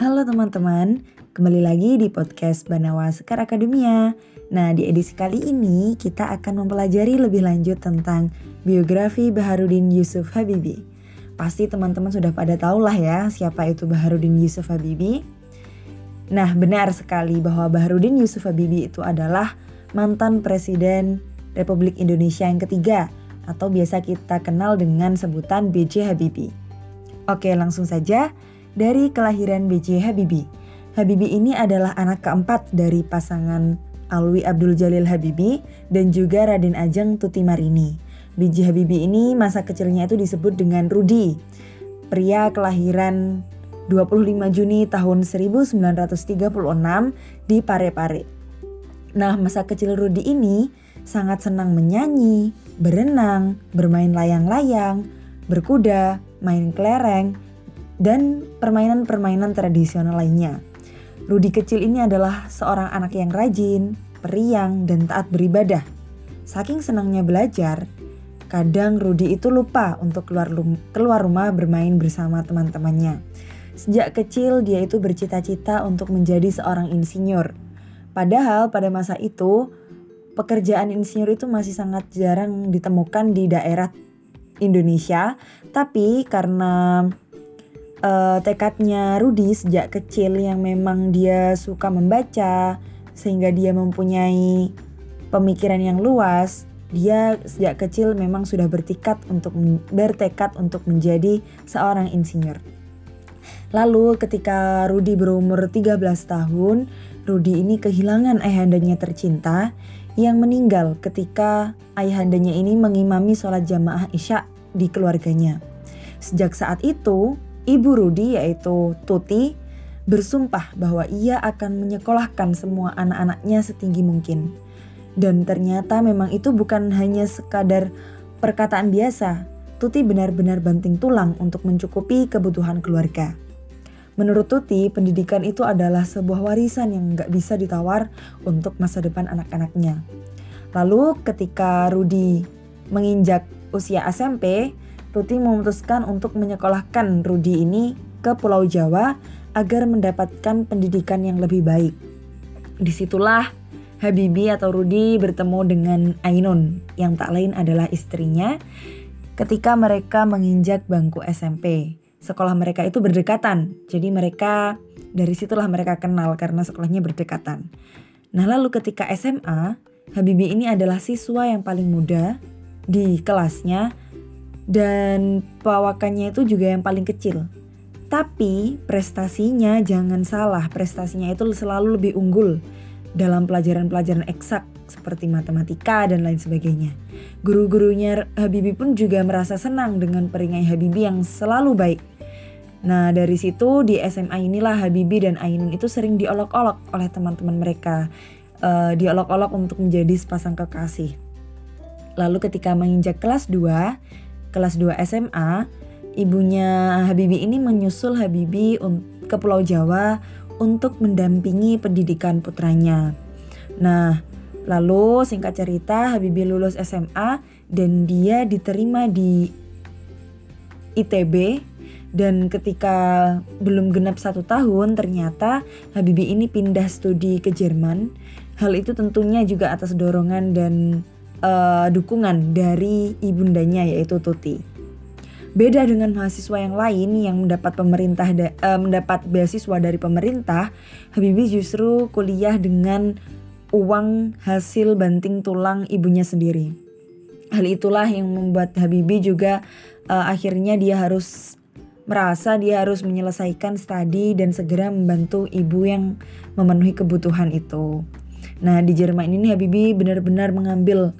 Halo teman-teman, kembali lagi di podcast Banawa Sekar Akademia. Nah, di edisi kali ini kita akan mempelajari lebih lanjut tentang biografi Baharudin Yusuf Habibi. Pasti teman-teman sudah pada tahu lah ya siapa itu Baharudin Yusuf Habibi. Nah, benar sekali bahwa Baharudin Yusuf Habibi itu adalah mantan Presiden Republik Indonesia yang ketiga atau biasa kita kenal dengan sebutan B.J. Habibie. Oke, langsung saja dari kelahiran B.J. Habibie. Habibie ini adalah anak keempat dari pasangan Alwi Abdul Jalil Habibie dan juga Raden Ajeng Tuti Marini. B.J. Habibie ini masa kecilnya itu disebut dengan Rudi, pria kelahiran 25 Juni tahun 1936 di Parepare. Nah, masa kecil Rudi ini sangat senang menyanyi, berenang, bermain layang-layang, berkuda, main kelereng, dan permainan-permainan tradisional lainnya. Rudi kecil ini adalah seorang anak yang rajin, periang, dan taat beribadah. Saking senangnya belajar, kadang Rudi itu lupa untuk keluar, keluar rumah bermain bersama teman-temannya. Sejak kecil dia itu bercita-cita untuk menjadi seorang insinyur. Padahal pada masa itu pekerjaan insinyur itu masih sangat jarang ditemukan di daerah Indonesia, tapi karena uh, tekadnya Rudi sejak kecil yang memang dia suka membaca sehingga dia mempunyai pemikiran yang luas. Dia sejak kecil memang sudah bertekad untuk bertekad untuk menjadi seorang insinyur. Lalu ketika Rudi berumur 13 tahun, Rudi ini kehilangan ayahandanya tercinta yang meninggal ketika ayahandanya ini mengimami sholat jamaah isya di keluarganya. Sejak saat itu, Ibu Rudi yaitu Tuti bersumpah bahwa ia akan menyekolahkan semua anak-anaknya setinggi mungkin. Dan ternyata memang itu bukan hanya sekadar perkataan biasa. Tuti benar-benar banting tulang untuk mencukupi kebutuhan keluarga. Menurut Tuti, pendidikan itu adalah sebuah warisan yang nggak bisa ditawar untuk masa depan anak-anaknya. Lalu ketika Rudi menginjak usia SMP, Tuti memutuskan untuk menyekolahkan Rudi ini ke Pulau Jawa agar mendapatkan pendidikan yang lebih baik. Di situlah Habibi atau Rudi bertemu dengan Ainun yang tak lain adalah istrinya ketika mereka menginjak bangku SMP. Sekolah mereka itu berdekatan, jadi mereka dari situlah mereka kenal karena sekolahnya berdekatan. Nah lalu ketika SMA, Habibi ini adalah siswa yang paling muda di kelasnya dan pawakannya itu juga yang paling kecil. Tapi prestasinya jangan salah, prestasinya itu selalu lebih unggul dalam pelajaran-pelajaran eksak seperti matematika dan lain sebagainya. Guru-gurunya Habibi pun juga merasa senang dengan peringai Habibi yang selalu baik. Nah dari situ di SMA inilah Habibi dan Ainun itu sering diolok-olok oleh teman-teman mereka. Uh, diolok-olok untuk menjadi sepasang kekasih. Lalu ketika menginjak kelas 2, kelas 2 SMA, ibunya Habibi ini menyusul Habibi ke Pulau Jawa untuk mendampingi pendidikan putranya. Nah, lalu singkat cerita Habibi lulus SMA dan dia diterima di ITB dan ketika belum genap satu tahun ternyata Habibi ini pindah studi ke Jerman. Hal itu tentunya juga atas dorongan dan uh, dukungan dari ibundanya yaitu Tuti. Beda dengan mahasiswa yang lain yang mendapat pemerintah uh, mendapat beasiswa dari pemerintah, Habibie justru kuliah dengan uang hasil banting tulang ibunya sendiri. Hal itulah yang membuat Habibie juga uh, akhirnya dia harus merasa dia harus menyelesaikan studi dan segera membantu ibu yang memenuhi kebutuhan itu. Nah, di Jerman ini Habibie benar-benar mengambil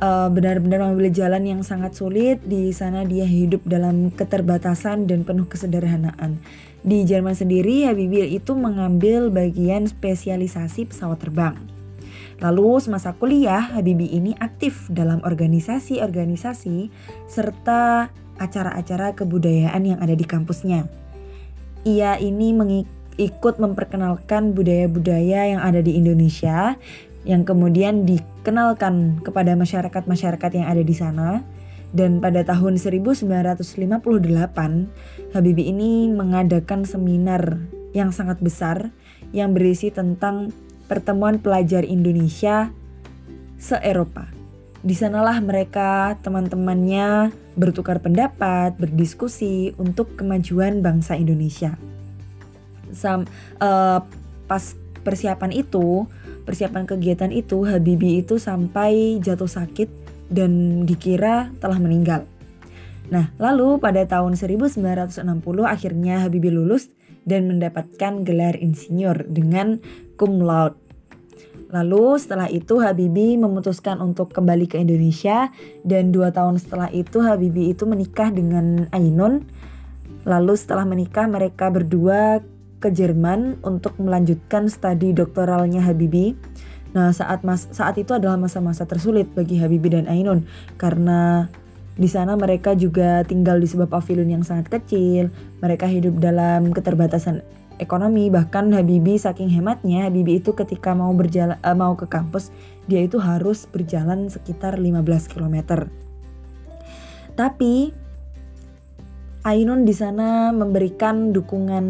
uh, benar-benar mengambil jalan yang sangat sulit. Di sana dia hidup dalam keterbatasan dan penuh kesederhanaan. Di Jerman sendiri, Habibie itu mengambil bagian spesialisasi pesawat terbang. Lalu semasa kuliah, Habibie ini aktif dalam organisasi-organisasi serta acara-acara kebudayaan yang ada di kampusnya. Ia ini mengikut memperkenalkan budaya-budaya yang ada di Indonesia yang kemudian dikenalkan kepada masyarakat-masyarakat yang ada di sana. Dan pada tahun 1958, Habibie ini mengadakan seminar yang sangat besar yang berisi tentang pertemuan pelajar Indonesia se-Eropa. Di sanalah mereka teman-temannya bertukar pendapat, berdiskusi untuk kemajuan bangsa Indonesia. Sam, uh, pas persiapan itu, persiapan kegiatan itu, Habibie itu sampai jatuh sakit dan dikira telah meninggal. Nah, lalu pada tahun 1960 akhirnya Habibie lulus dan mendapatkan gelar insinyur dengan cum laude. Lalu setelah itu Habibie memutuskan untuk kembali ke Indonesia dan dua tahun setelah itu Habibie itu menikah dengan Ainun. Lalu setelah menikah mereka berdua ke Jerman untuk melanjutkan studi doktoralnya Habibie. Nah saat mas saat itu adalah masa-masa tersulit bagi Habibie dan Ainun karena di sana mereka juga tinggal di sebuah pavilion yang sangat kecil. Mereka hidup dalam keterbatasan ekonomi. Bahkan Habibi saking hematnya, Habibi itu ketika mau berjalan uh, mau ke kampus, dia itu harus berjalan sekitar 15 km. Tapi Ainun di sana memberikan dukungan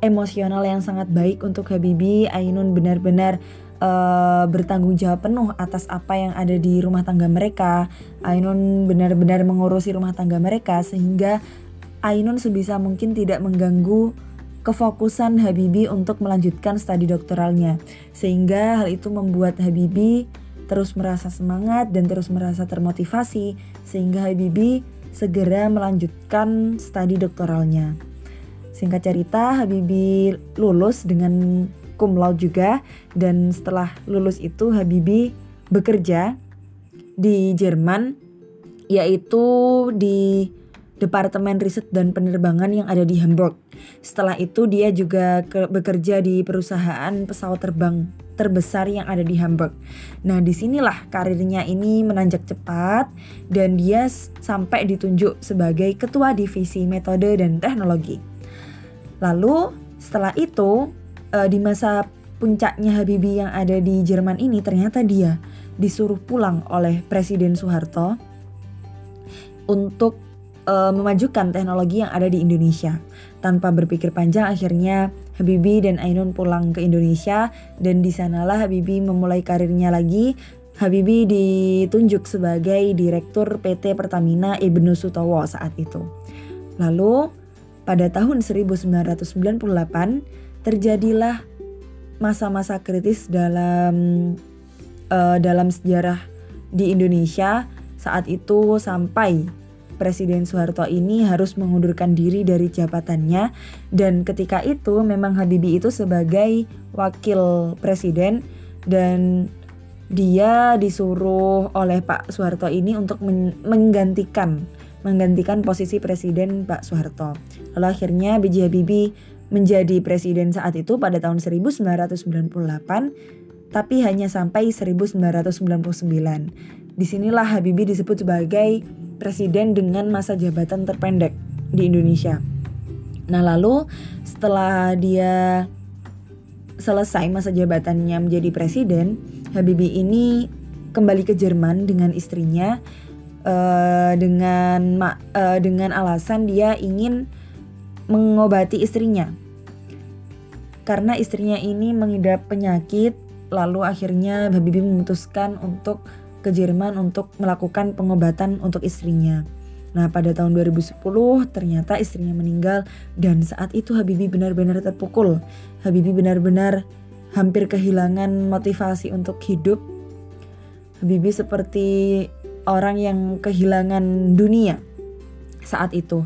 emosional yang sangat baik untuk Habibi. Ainun benar-benar uh, bertanggung jawab penuh atas apa yang ada di rumah tangga mereka. Ainun benar-benar mengurusi rumah tangga mereka sehingga Ainun sebisa mungkin tidak mengganggu kefokusan Habibi untuk melanjutkan studi doktoralnya. Sehingga hal itu membuat Habibi terus merasa semangat dan terus merasa termotivasi sehingga Habibi segera melanjutkan studi doktoralnya. Singkat cerita, Habibi lulus dengan cum laude juga dan setelah lulus itu Habibi bekerja di Jerman yaitu di Departemen Riset dan Penerbangan yang ada di Hamburg. Setelah itu dia juga ke, bekerja di perusahaan pesawat terbang terbesar yang ada di Hamburg. Nah, di sinilah karirnya ini menanjak cepat dan dia sampai ditunjuk sebagai ketua divisi metode dan teknologi. Lalu setelah itu uh, di masa puncaknya Habibie yang ada di Jerman ini ternyata dia disuruh pulang oleh Presiden Soeharto untuk uh, memajukan teknologi yang ada di Indonesia. Tanpa berpikir panjang akhirnya Habibie dan Ainun pulang ke Indonesia dan di sanalah Habibie memulai karirnya lagi. Habibie ditunjuk sebagai Direktur PT Pertamina Ibnu Sutowo saat itu. Lalu pada tahun 1998 terjadilah masa-masa kritis dalam uh, dalam sejarah di Indonesia. Saat itu sampai Presiden Soeharto ini harus mengundurkan diri dari jabatannya. Dan ketika itu memang Habibie itu sebagai wakil presiden dan dia disuruh oleh Pak Soeharto ini untuk menggantikan menggantikan posisi presiden Pak Soeharto. Lalu akhirnya B.J. Habibie menjadi presiden saat itu pada tahun 1998 tapi hanya sampai 1999. Di sinilah Habibie disebut sebagai presiden dengan masa jabatan terpendek di Indonesia. Nah lalu setelah dia selesai masa jabatannya menjadi presiden, Habibie ini kembali ke Jerman dengan istrinya uh, dengan uh, dengan alasan dia ingin mengobati istrinya. Karena istrinya ini mengidap penyakit, lalu akhirnya Habibie memutuskan untuk ke Jerman untuk melakukan pengobatan untuk istrinya. Nah, pada tahun 2010 ternyata istrinya meninggal dan saat itu Habibie benar-benar terpukul. Habibie benar-benar hampir kehilangan motivasi untuk hidup. Habibie seperti orang yang kehilangan dunia saat itu.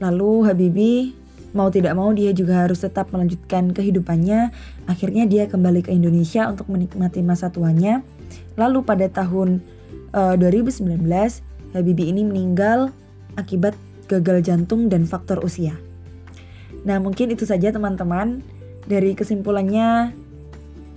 Lalu Habibie Mau tidak mau dia juga harus tetap melanjutkan kehidupannya. Akhirnya dia kembali ke Indonesia untuk menikmati masa tuanya. Lalu pada tahun uh, eh, 2019 Habibie ini meninggal akibat gagal jantung dan faktor usia. Nah mungkin itu saja teman-teman dari kesimpulannya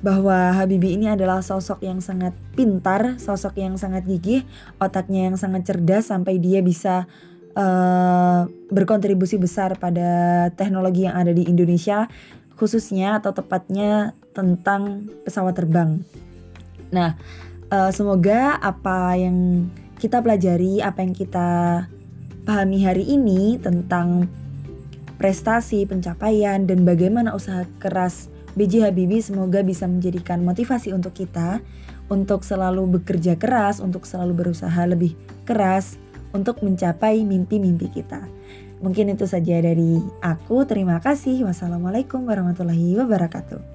bahwa Habibie ini adalah sosok yang sangat pintar, sosok yang sangat gigih, otaknya yang sangat cerdas sampai dia bisa uh, berkontribusi besar pada teknologi yang ada di Indonesia khususnya atau tepatnya tentang pesawat terbang. Nah, uh, semoga apa yang kita pelajari, apa yang kita pahami hari ini tentang prestasi, pencapaian, dan bagaimana usaha keras BJ Habibie semoga bisa menjadikan motivasi untuk kita untuk selalu bekerja keras, untuk selalu berusaha lebih keras untuk mencapai mimpi-mimpi kita. Mungkin itu saja dari aku. Terima kasih. Wassalamualaikum warahmatullahi wabarakatuh.